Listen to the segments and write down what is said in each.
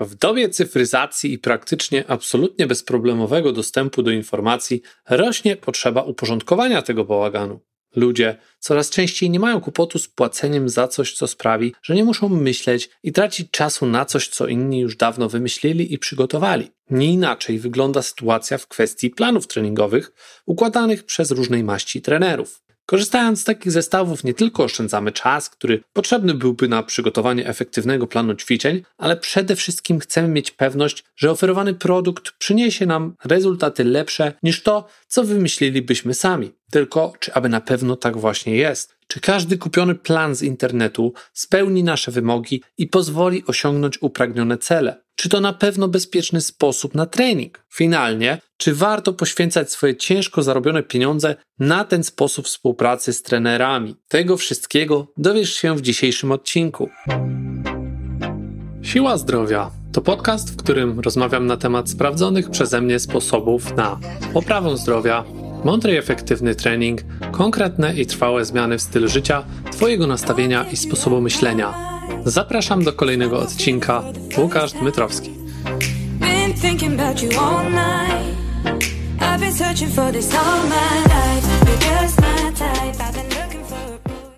W dobie cyfryzacji i praktycznie absolutnie bezproblemowego dostępu do informacji rośnie potrzeba uporządkowania tego bałaganu. Ludzie coraz częściej nie mają kłopotu z płaceniem za coś, co sprawi, że nie muszą myśleć i tracić czasu na coś, co inni już dawno wymyślili i przygotowali. Nie inaczej wygląda sytuacja w kwestii planów treningowych układanych przez różnej maści trenerów. Korzystając z takich zestawów nie tylko oszczędzamy czas, który potrzebny byłby na przygotowanie efektywnego planu ćwiczeń, ale przede wszystkim chcemy mieć pewność, że oferowany produkt przyniesie nam rezultaty lepsze niż to, co wymyślilibyśmy sami. Tylko czy aby na pewno tak właśnie jest? Czy każdy kupiony plan z internetu spełni nasze wymogi i pozwoli osiągnąć upragnione cele? Czy to na pewno bezpieczny sposób na trening? Finalnie, czy warto poświęcać swoje ciężko zarobione pieniądze na ten sposób współpracy z trenerami? Tego wszystkiego dowiesz się w dzisiejszym odcinku. Siła Zdrowia to podcast, w którym rozmawiam na temat sprawdzonych przeze mnie sposobów na poprawę zdrowia, mądry i efektywny trening, konkretne i trwałe zmiany w stylu życia, Twojego nastawienia i sposobu myślenia. Zapraszam do kolejnego odcinka. Łukasz Dmytrowski.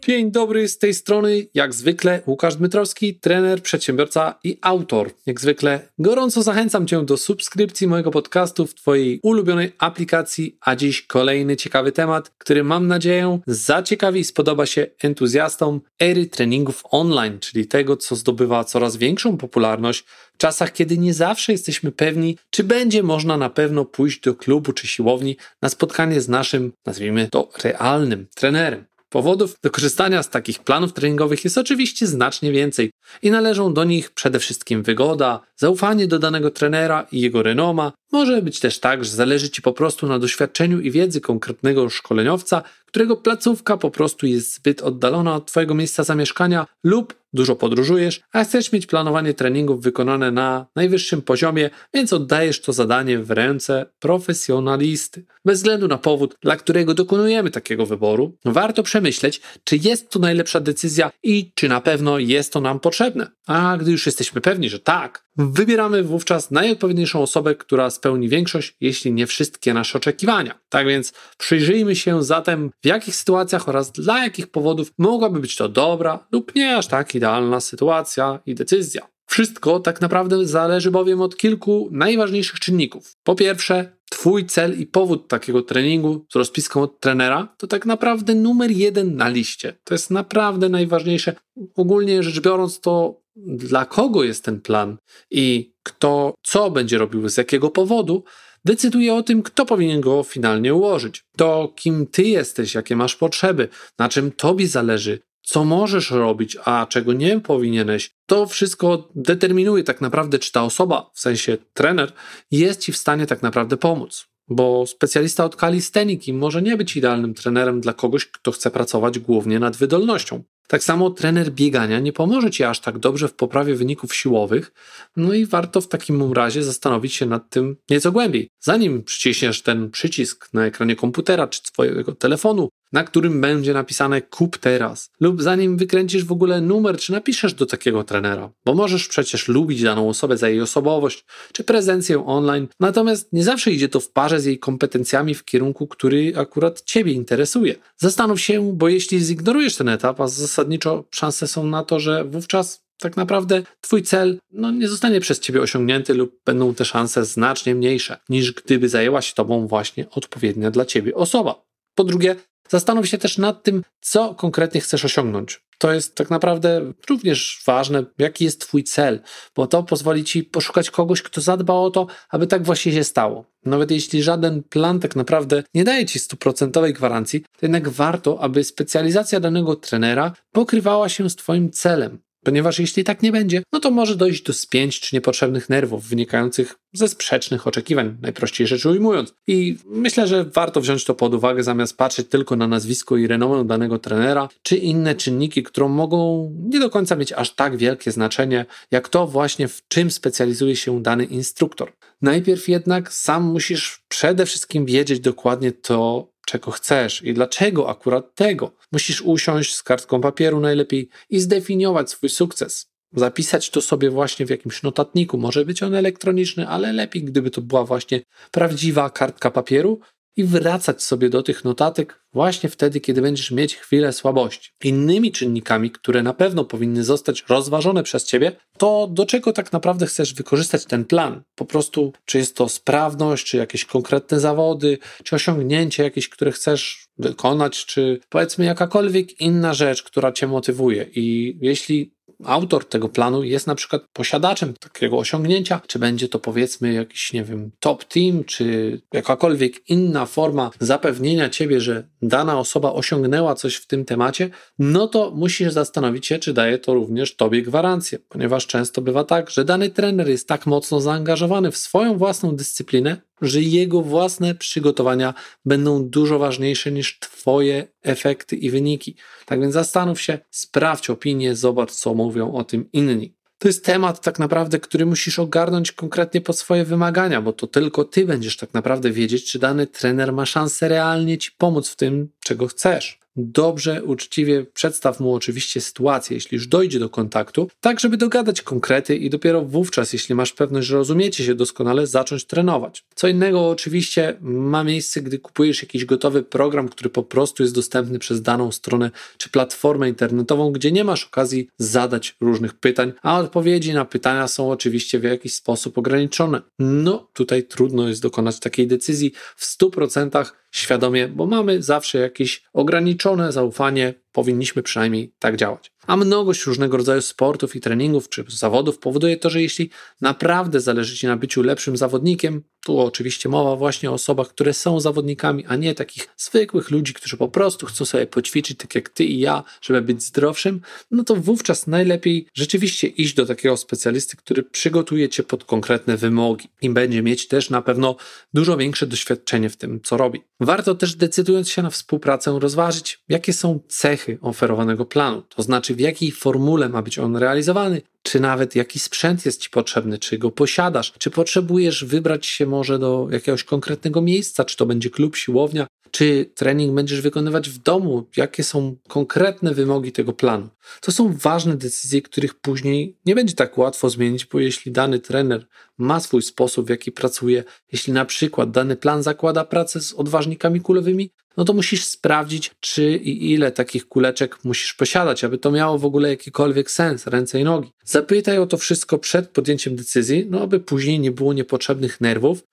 Dzień dobry, z tej strony jak zwykle Łukasz Dmytrowski, trener, przedsiębiorca i autor. Jak zwykle gorąco zachęcam Cię do subskrypcji mojego podcastu w Twojej ulubionej aplikacji, a dziś kolejny ciekawy temat, który mam nadzieję zaciekawi i spodoba się entuzjastom ery treningów online, czyli tego, co zdobywa coraz większą popularność w czasach, kiedy nie zawsze jesteśmy pewni, czy będzie można na pewno pójść do klubu czy siłowni na spotkanie z naszym, nazwijmy to, realnym trenerem. Powodów do korzystania z takich planów treningowych jest oczywiście znacznie więcej i należą do nich przede wszystkim wygoda, zaufanie do danego trenera i jego renoma. Może być też tak, że zależy Ci po prostu na doświadczeniu i wiedzy konkretnego szkoleniowca, którego placówka po prostu jest zbyt oddalona od Twojego miejsca zamieszkania lub dużo podróżujesz, a chcesz mieć planowanie treningów wykonane na najwyższym poziomie, więc oddajesz to zadanie w ręce profesjonalisty. Bez względu na powód, dla którego dokonujemy takiego wyboru, warto przemyśleć, czy jest to najlepsza decyzja i czy na pewno jest to nam potrzebne. A gdy już jesteśmy pewni, że tak, wybieramy wówczas najodpowiedniejszą osobę, która spełni większość, jeśli nie wszystkie nasze oczekiwania. Tak więc przyjrzyjmy się zatem, w jakich sytuacjach oraz dla jakich powodów mogłaby być to dobra lub nie aż tak idealna sytuacja i decyzja. Wszystko tak naprawdę zależy bowiem od kilku najważniejszych czynników. Po pierwsze, Twój cel i powód takiego treningu z rozpiską od trenera to tak naprawdę numer jeden na liście. To jest naprawdę najważniejsze. Ogólnie rzecz biorąc, to dla kogo jest ten plan i kto co będzie robił, z jakiego powodu, decyduje o tym, kto powinien go finalnie ułożyć. To kim ty jesteś, jakie masz potrzeby, na czym tobie zależy, co możesz robić, a czego nie powinieneś. To wszystko determinuje tak naprawdę, czy ta osoba, w sensie trener, jest ci w stanie tak naprawdę pomóc. Bo specjalista od kalisteniki może nie być idealnym trenerem dla kogoś, kto chce pracować głównie nad wydolnością. Tak samo trener biegania nie pomoże ci aż tak dobrze w poprawie wyników siłowych, no i warto w takim razie zastanowić się nad tym nieco głębiej. Zanim przyciśniesz ten przycisk na ekranie komputera czy swojego telefonu, na którym będzie napisane kup teraz, lub zanim wykręcisz w ogóle numer, czy napiszesz do takiego trenera, bo możesz przecież lubić daną osobę za jej osobowość, czy prezencję online, natomiast nie zawsze idzie to w parze z jej kompetencjami w kierunku, który akurat Ciebie interesuje. Zastanów się, bo jeśli zignorujesz ten etap, a zasadniczo szanse są na to, że wówczas tak naprawdę Twój cel no, nie zostanie przez Ciebie osiągnięty lub będą te szanse znacznie mniejsze, niż gdyby zajęła się Tobą właśnie odpowiednia dla Ciebie osoba. Po drugie, zastanów się też nad tym, co konkretnie chcesz osiągnąć. To jest tak naprawdę również ważne, jaki jest Twój cel, bo to pozwoli Ci poszukać kogoś, kto zadba o to, aby tak właśnie się stało. Nawet jeśli żaden plan tak naprawdę nie daje Ci stuprocentowej gwarancji, to jednak warto, aby specjalizacja danego trenera pokrywała się z Twoim celem. Ponieważ jeśli tak nie będzie, no to może dojść do spięć czy niepotrzebnych nerwów wynikających ze sprzecznych oczekiwań, najprościej rzecz ujmując. I myślę, że warto wziąć to pod uwagę, zamiast patrzeć tylko na nazwisko i renomę danego trenera, czy inne czynniki, które mogą nie do końca mieć aż tak wielkie znaczenie, jak to właśnie w czym specjalizuje się dany instruktor. Najpierw jednak sam musisz przede wszystkim wiedzieć dokładnie to, czego chcesz i dlaczego akurat tego. Musisz usiąść z kartką papieru najlepiej i zdefiniować swój sukces. zapisać to sobie właśnie w jakimś notatniku. Może być on elektroniczny, ale lepiej, gdyby to była właśnie prawdziwa kartka papieru i wracać sobie do tych notatek właśnie wtedy, kiedy będziesz mieć chwilę słabości. Innymi czynnikami, które na pewno powinny zostać rozważone przez ciebie, to do czego tak naprawdę chcesz wykorzystać ten plan. Po prostu, czy jest to sprawność, czy jakieś konkretne zawody, czy osiągnięcie jakieś, które chcesz wykonać, czy powiedzmy jakakolwiek inna rzecz, która cię motywuje. I jeśli autor tego planu jest na przykład posiadaczem takiego osiągnięcia, czy będzie to powiedzmy jakiś, nie wiem, top team, czy jakakolwiek inna forma zapewnienia ciebie, że dana osoba osiągnęła coś w tym temacie, no to musisz zastanowić się, czy daje to również tobie gwarancję, ponieważ często bywa tak, że dany trener jest tak mocno zaangażowany w swoją własną dyscyplinę, że jego własne przygotowania będą dużo ważniejsze niż Twoje efekty i wyniki. Tak więc zastanów się, sprawdź opinię, zobacz, co mówią o tym inni. To jest temat tak naprawdę, który musisz ogarnąć konkretnie pod swoje wymagania, bo to tylko ty będziesz tak naprawdę wiedzieć, czy dany trener ma szansę realnie ci pomóc w tym, czego chcesz dobrze, uczciwie przedstaw mu oczywiście sytuację, jeśli już dojdzie do kontaktu, tak żeby dogadać konkrety i dopiero wówczas, jeśli masz pewność, że rozumiecie się doskonale, zacząć trenować. Co innego oczywiście ma miejsce, gdy kupujesz jakiś gotowy program, który po prostu jest dostępny przez daną stronę czy platformę internetową, gdzie nie masz okazji zadać różnych pytań, a odpowiedzi na pytania są oczywiście w jakiś sposób ograniczone. No, tutaj trudno jest dokonać takiej decyzji w 100% świadomie, bo mamy zawsze jakieś ograniczone zaufanie, powinniśmy przynajmniej tak działać. A mnogość różnego rodzaju sportów i treningów czy zawodów powoduje to, że jeśli naprawdę zależy Ci na byciu lepszym zawodnikiem, tu oczywiście mowa właśnie o osobach, które są zawodnikami, a nie takich zwykłych ludzi, którzy po prostu chcą sobie poćwiczyć tak jak Ty i ja, żeby być zdrowszym, no to wówczas najlepiej rzeczywiście iść do takiego specjalisty, który przygotuje Cię pod konkretne wymogi i będzie mieć też na pewno dużo większe doświadczenie w tym, co robi. Warto też decydując się na współpracę rozważyć, jakie są cechy oferowanego planu, to znaczy w jakiej formule ma być on realizowany, czy nawet jaki sprzęt jest Ci potrzebny, czy go posiadasz, czy potrzebujesz wybrać się może do jakiegoś konkretnego miejsca, czy to będzie klub, siłownia, czy trening będziesz wykonywać w domu, jakie są konkretne wymogi tego planu. To są ważne decyzje, których później nie będzie tak łatwo zmienić, bo jeśli dany trener ma swój sposób, w jaki pracuje, jeśli na przykład dany plan zakłada pracę z odważnikami kulowymi, no to musisz sprawdzić, czy i ile takich kuleczek musisz posiadać, aby to miało w ogóle jakikolwiek sens, ręce i nogi. Zapytaj o to wszystko przed podjęciem decyzji, no aby później nie było niepotrzebnych nerwów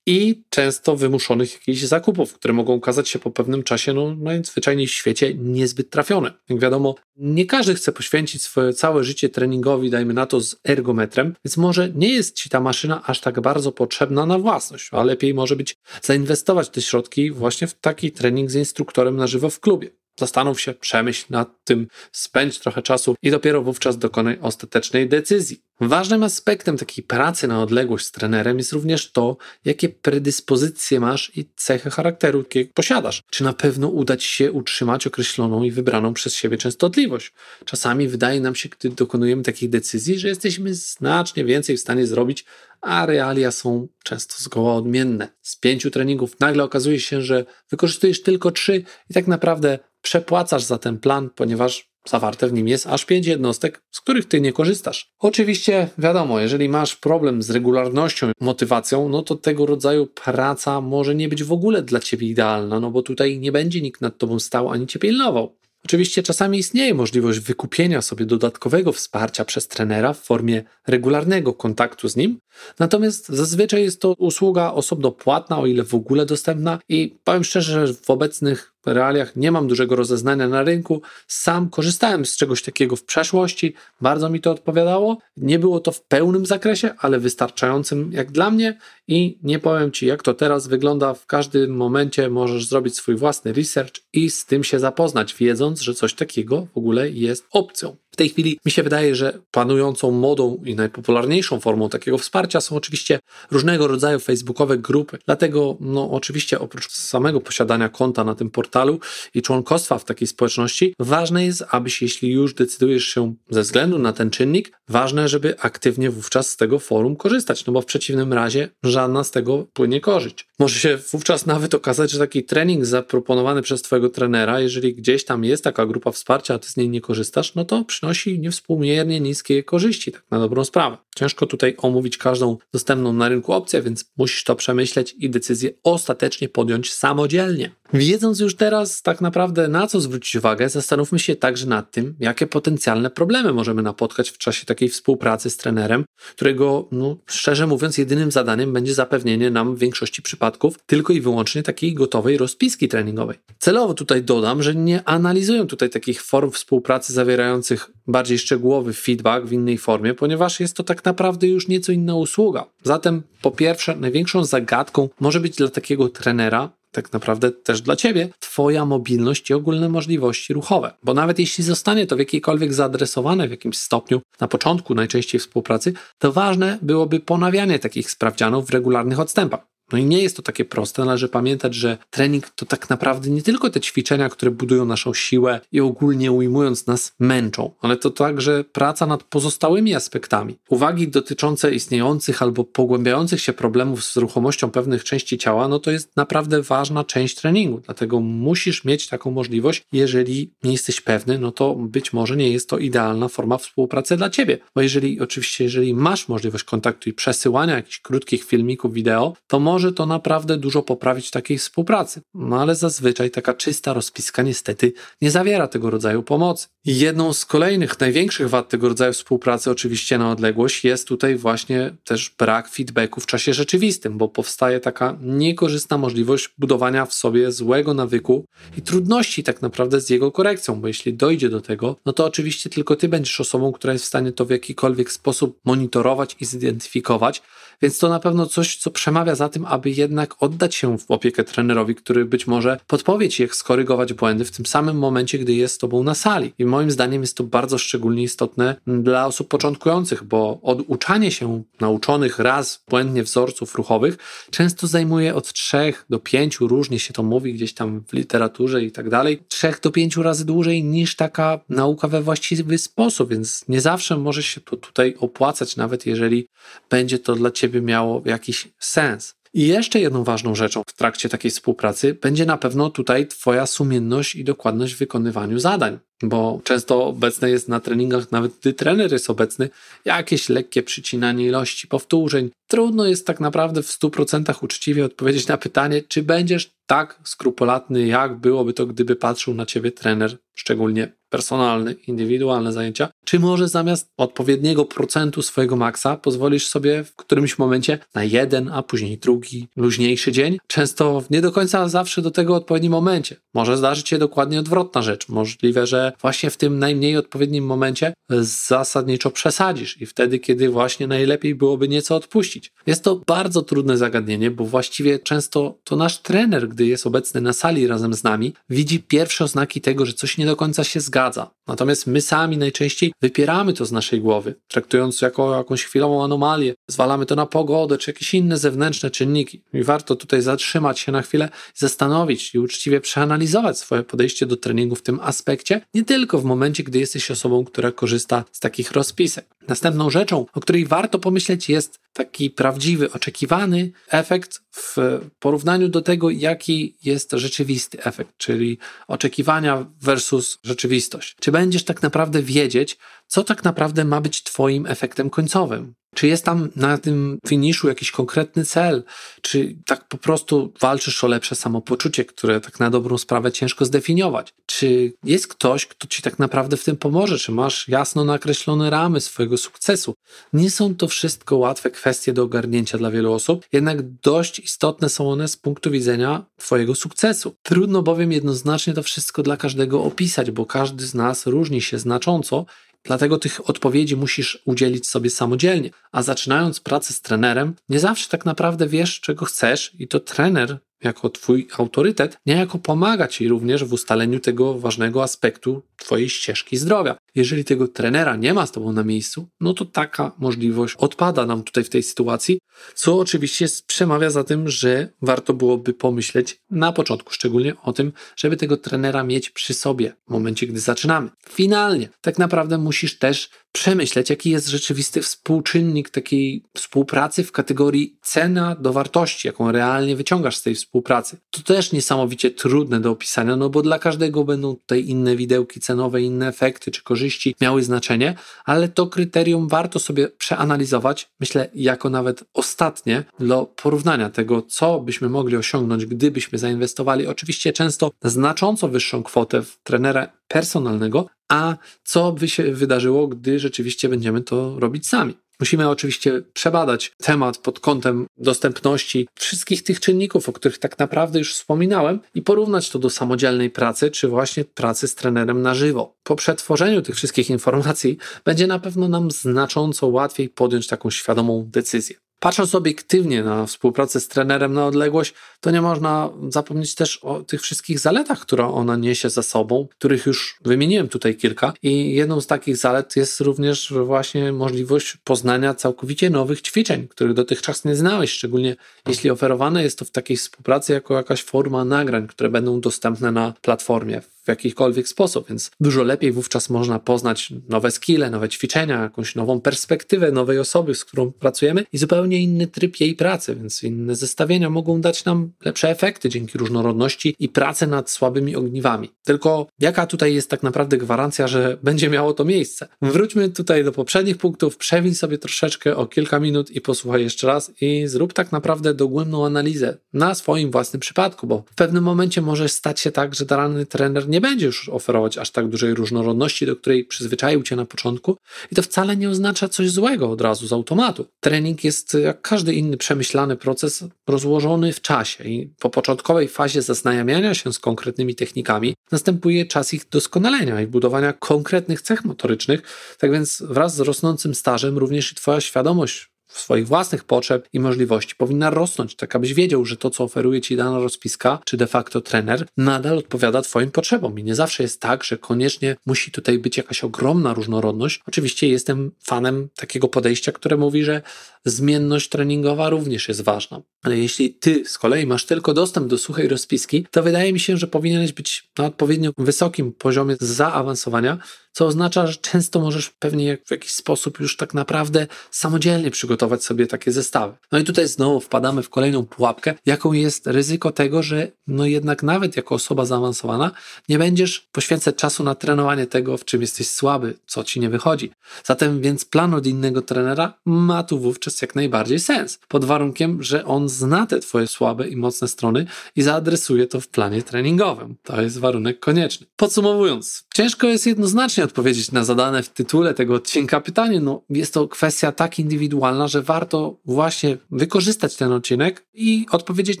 i często wymuszonych jakichś zakupów, które mogą okazać się po pewnym czasie, no najzwyczajniej w świecie, niezbyt trafione. Jak wiadomo, nie każdy chce poświęcić swoje całe życie treningowi, dajmy na to z ergometrem, więc może nie jest ci ta maszyna aż tak bardzo potrzebna na własność, a lepiej może być zainwestować te środki właśnie w taki trening z instruktorem na żywo w klubie. Zastanów się, przemyśl nad tym, spędź trochę czasu i dopiero wówczas dokonaj ostatecznej decyzji. Ważnym aspektem takiej pracy na odległość z trenerem jest również to, jakie predyspozycje masz i cechy charakteru, jakie posiadasz. Czy na pewno uda ci się utrzymać określoną i wybraną przez siebie częstotliwość. Czasami wydaje nam się, gdy dokonujemy takich decyzji, że jesteśmy znacznie więcej w stanie zrobić, a realia są często zgoła odmienne. Z pięciu treningów nagle okazuje się, że wykorzystujesz tylko trzy i tak naprawdę przepłacasz za ten plan, ponieważ zawarte w nim jest aż pięć jednostek, z których ty nie korzystasz. Oczywiście, wiadomo, jeżeli masz problem z regularnością, motywacją, no to tego rodzaju praca może nie być w ogóle dla ciebie idealna, no bo tutaj nie będzie nikt nad tobą stał ani cię pilnował. Oczywiście czasami istnieje możliwość wykupienia sobie dodatkowego wsparcia przez trenera w formie regularnego kontaktu z nim, natomiast zazwyczaj jest to usługa osobno płatna, o ile w ogóle dostępna i powiem szczerze, że w obecnych realiach nie mam dużego rozeznania na rynku. Sam korzystałem z czegoś takiego w przeszłości, bardzo mi to odpowiadało. Nie było to w pełnym zakresie, ale wystarczającym jak dla mnie i nie powiem Ci, jak to teraz wygląda. W każdym momencie możesz zrobić swój własny research i z tym się zapoznać, wiedząc, że coś takiego w ogóle jest opcją. W tej chwili mi się wydaje, że panującą modą i najpopularniejszą formą takiego wsparcia są oczywiście różnego rodzaju facebookowe grupy. Dlatego, no, oczywiście, oprócz samego posiadania konta na tym portalu i członkostwa w takiej społeczności, ważne jest, abyś, jeśli już decydujesz się ze względu na ten czynnik, ważne, żeby aktywnie wówczas z tego forum korzystać, no bo w przeciwnym razie żadna z tego płynie korzyść. Może się wówczas nawet okazać, że taki trening zaproponowany przez Twojego trenera, jeżeli gdzieś tam jest taka grupa wsparcia, a Ty z niej nie korzystasz, no to przynajmniej przynosi niewspółmiernie niskie korzyści, tak na dobrą sprawę. Ciężko tutaj omówić każdą dostępną na rynku opcję, więc musisz to przemyśleć i decyzję ostatecznie podjąć samodzielnie. Wiedząc już teraz tak naprawdę na co zwrócić uwagę, zastanówmy się także nad tym, jakie potencjalne problemy możemy napotkać w czasie takiej współpracy z trenerem, którego, no, szczerze mówiąc, jedynym zadaniem będzie zapewnienie nam w większości przypadków tylko i wyłącznie takiej gotowej rozpiski treningowej. Celowo tutaj dodam, że nie analizuję tutaj takich form współpracy zawierających bardziej szczegółowy feedback w innej formie, ponieważ jest to tak naprawdę już nieco inna usługa. Zatem, po pierwsze, największą zagadką może być dla takiego trenera tak naprawdę też dla ciebie, twoja mobilność i ogólne możliwości ruchowe. Bo nawet jeśli zostanie to w jakiejkolwiek zaadresowane w jakimś stopniu na początku najczęściej współpracy, to ważne byłoby ponawianie takich sprawdzianów w regularnych odstępach. No i nie jest to takie proste. Należy pamiętać, że trening to tak naprawdę nie tylko te ćwiczenia, które budują naszą siłę i ogólnie ujmując nas męczą, ale to także praca nad pozostałymi aspektami. Uwagi dotyczące istniejących albo pogłębiających się problemów z ruchomością pewnych części ciała, no to jest naprawdę ważna część treningu. Dlatego musisz mieć taką możliwość. Jeżeli nie jesteś pewny, no to być może nie jest to idealna forma współpracy dla ciebie. Bo jeżeli, oczywiście, jeżeli masz możliwość kontaktu i przesyłania jakichś krótkich filmików wideo, to może może to naprawdę dużo poprawić takiej współpracy. No ale zazwyczaj taka czysta rozpiska niestety nie zawiera tego rodzaju pomocy. Jedną z kolejnych, największych wad tego rodzaju współpracy, oczywiście na odległość, jest tutaj właśnie też brak feedbacku w czasie rzeczywistym, bo powstaje taka niekorzystna możliwość budowania w sobie złego nawyku i trudności tak naprawdę z jego korekcją, bo jeśli dojdzie do tego, no to oczywiście tylko ty będziesz osobą, która jest w stanie to w jakikolwiek sposób monitorować i zidentyfikować, więc to na pewno coś, co przemawia za tym, aby jednak oddać się w opiekę trenerowi, który być może podpowie ci, jak skorygować błędy w tym samym momencie, gdy jest z tobą na sali. I moim zdaniem jest to bardzo szczególnie istotne dla osób początkujących, bo oduczanie się nauczonych raz błędnie wzorców ruchowych często zajmuje od trzech do pięciu, różnie się to mówi gdzieś tam w literaturze i tak dalej, trzech do pięciu razy dłużej niż taka nauka we właściwy sposób, więc nie zawsze może się to tutaj opłacać, nawet jeżeli będzie to dla ciebie miało jakiś sens. I jeszcze jedną ważną rzeczą w trakcie takiej współpracy będzie na pewno tutaj Twoja sumienność i dokładność w wykonywaniu zadań, bo często obecne jest na treningach, nawet gdy trener jest obecny, jakieś lekkie przycinanie ilości powtórzeń. Trudno jest tak naprawdę w 100% uczciwie odpowiedzieć na pytanie, czy będziesz tak skrupulatny, jak byłoby to, gdyby patrzył na Ciebie trener, szczególnie personalny, indywidualne zajęcia, czy może zamiast odpowiedniego procentu swojego maksa pozwolisz sobie w którymś momencie na jeden, a później drugi, luźniejszy dzień? Często nie do końca zawsze do tego odpowiednim momencie. Może zdarzyć się dokładnie odwrotna rzecz. Możliwe, że właśnie w tym najmniej odpowiednim momencie zasadniczo przesadzisz i wtedy, kiedy właśnie najlepiej byłoby nieco odpuścić. Jest to bardzo trudne zagadnienie, bo właściwie często to nasz trener, gdy jest obecny na sali razem z nami, widzi pierwsze oznaki tego, że coś nie do końca się zgadza. Natomiast my sami najczęściej wypieramy to z naszej głowy, traktując jako jakąś chwilową anomalię, zwalamy to na pogodę czy jakieś inne zewnętrzne czynniki. I warto tutaj zatrzymać się na chwilę, zastanowić i uczciwie przeanalizować swoje podejście do treningu w tym aspekcie, nie tylko w momencie, gdy jesteś osobą, która korzysta z takich rozpisek. Następną rzeczą, o której warto pomyśleć, jest taki prawdziwy, oczekiwany efekt w porównaniu do tego, jaki jest rzeczywisty efekt, czyli oczekiwania versus rzeczywistość. Czy będziesz tak naprawdę wiedzieć, co tak naprawdę ma być Twoim efektem końcowym? Czy jest tam na tym finiszu jakiś konkretny cel? Czy tak po prostu walczysz o lepsze samopoczucie, które tak na dobrą sprawę ciężko zdefiniować? Czy jest ktoś, kto ci tak naprawdę w tym pomoże? Czy masz jasno nakreślone ramy swojego sukcesu? Nie są to wszystko łatwe kwestie do ogarnięcia dla wielu osób, jednak dość istotne są one z punktu widzenia Twojego sukcesu. Trudno bowiem jednoznacznie to wszystko dla każdego opisać, bo każdy z nas różni się znacząco Dlatego tych odpowiedzi musisz udzielić sobie samodzielnie. A zaczynając pracę z trenerem, nie zawsze tak naprawdę wiesz, czego chcesz, i to trener jako Twój autorytet, niejako pomaga Ci również w ustaleniu tego ważnego aspektu Twojej ścieżki zdrowia. Jeżeli tego trenera nie ma z Tobą na miejscu, no to taka możliwość odpada nam tutaj w tej sytuacji, co oczywiście przemawia za tym, że warto byłoby pomyśleć na początku szczególnie o tym, żeby tego trenera mieć przy sobie w momencie, gdy zaczynamy. Finalnie, tak naprawdę musisz też przemyśleć, jaki jest rzeczywisty współczynnik takiej współpracy w kategorii cena do wartości, jaką realnie wyciągasz z tej współpracy. To też niesamowicie trudne do opisania, no bo dla każdego będą tutaj inne widełki cenowe, inne efekty czy korzyści miały znaczenie, ale to kryterium warto sobie przeanalizować, myślę, jako nawet ostatnie do porównania tego, co byśmy mogli osiągnąć, gdybyśmy zainwestowali oczywiście często znacząco wyższą kwotę w trenera personalnego, a co by się wydarzyło, gdy rzeczywiście będziemy to robić sami. Musimy oczywiście przebadać temat pod kątem dostępności wszystkich tych czynników, o których tak naprawdę już wspominałem, i porównać to do samodzielnej pracy, czy właśnie pracy z trenerem na żywo. Po przetworzeniu tych wszystkich informacji będzie na pewno nam znacząco łatwiej podjąć taką świadomą decyzję. Patrząc obiektywnie na współpracę z trenerem na odległość, to nie można zapomnieć też o tych wszystkich zaletach, które ona niesie za sobą, których już wymieniłem tutaj kilka. I jedną z takich zalet jest również właśnie możliwość poznania całkowicie nowych ćwiczeń, których dotychczas nie znałeś, szczególnie jeśli oferowane jest to w takiej współpracy jako jakaś forma nagrań, które będą dostępne na platformie w jakikolwiek sposób, więc dużo lepiej wówczas można poznać nowe skille, nowe ćwiczenia, jakąś nową perspektywę nowej osoby, z którą pracujemy i zupełnie inny tryb jej pracy, więc inne zestawienia mogą dać nam lepsze efekty dzięki różnorodności i pracy nad słabymi ogniwami. Tylko jaka tutaj jest tak naprawdę gwarancja, że będzie miało to miejsce? Wróćmy tutaj do poprzednich punktów, przewiń sobie troszeczkę o kilka minut i posłuchaj jeszcze raz i zrób tak naprawdę dogłębną analizę na swoim własnym przypadku, bo w pewnym momencie może stać się tak, że dany trener nie będzie już oferować aż tak dużej różnorodności, do której przyzwyczaił cię na początku, i to wcale nie oznacza coś złego od razu z automatu. Trening jest jak każdy inny przemyślany proces rozłożony w czasie i po początkowej fazie zaznajamiania się z konkretnymi technikami następuje czas ich doskonalenia i budowania konkretnych cech motorycznych. Tak więc wraz z rosnącym stażem również i Twoja świadomość swoich własnych potrzeb i możliwości powinna rosnąć, tak abyś wiedział, że to, co oferuje ci dana rozpiska, czy de facto trener, nadal odpowiada Twoim potrzebom. I nie zawsze jest tak, że koniecznie musi tutaj być jakaś ogromna różnorodność. Oczywiście jestem fanem takiego podejścia, które mówi, że zmienność treningowa również jest ważna. Ale jeśli ty z kolei masz tylko dostęp do suchej rozpiski, to wydaje mi się, że powinieneś być na odpowiednio wysokim poziomie zaawansowania, co oznacza, że często możesz pewnie w jakiś sposób już tak naprawdę samodzielnie przygotować sobie takie zestawy. No i tutaj znowu wpadamy w kolejną pułapkę, jaką jest ryzyko tego, że no jednak nawet jako osoba zaawansowana nie będziesz poświęcać czasu na trenowanie tego, w czym jesteś słaby, co ci nie wychodzi. Zatem więc plan od innego trenera ma tu wówczas jak najbardziej sens, pod warunkiem, że on zna te twoje słabe i mocne strony i zaadresuje to w planie treningowym. To jest warunek konieczny. Podsumowując, ciężko jest jednoznacznie odpowiedzieć na zadane w tytule tego odcinka pytanie. No, jest to kwestia tak indywidualna, że warto właśnie wykorzystać ten odcinek i odpowiedzieć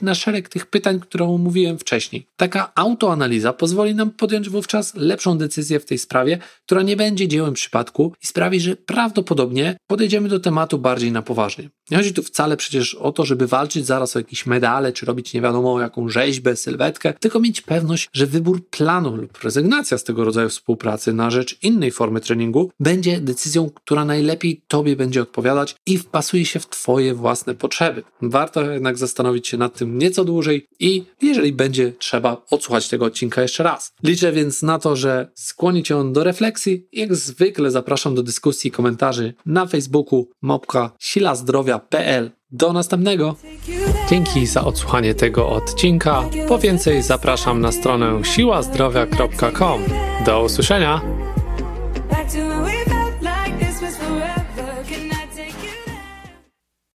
na szereg tych pytań, które omówiłem wcześniej. Taka autoanaliza pozwoli nam podjąć wówczas lepszą decyzję w tej sprawie, która nie będzie dziełem przypadku i sprawi, że prawdopodobnie podejdziemy do tematu bardziej na poważnie. Nie chodzi tu wcale przecież o to, żeby walczyć zaraz o jakieś medale, czy robić nie wiadomo jaką rzeźbę, sylwetkę, tylko mieć pewność, że wybór planu lub rezygnacja z tego rodzaju współpracy na rzecz innej formy treningu będzie decyzją, która najlepiej Tobie będzie odpowiadać i wpasuje się w Twoje własne potrzeby. Warto jednak zastanowić się nad tym nieco dłużej i jeżeli będzie trzeba, odsłuchać tego odcinka jeszcze raz. Liczę więc na to, że skłoni Cię on do refleksji. Jak zwykle zapraszam do dyskusji i komentarzy na Facebooku mopka silazdrowia.pl. Do następnego. Dzięki za odsłuchanie tego odcinka. Po więcej zapraszam na stronę siłazdrowia.com. Do usłyszenia.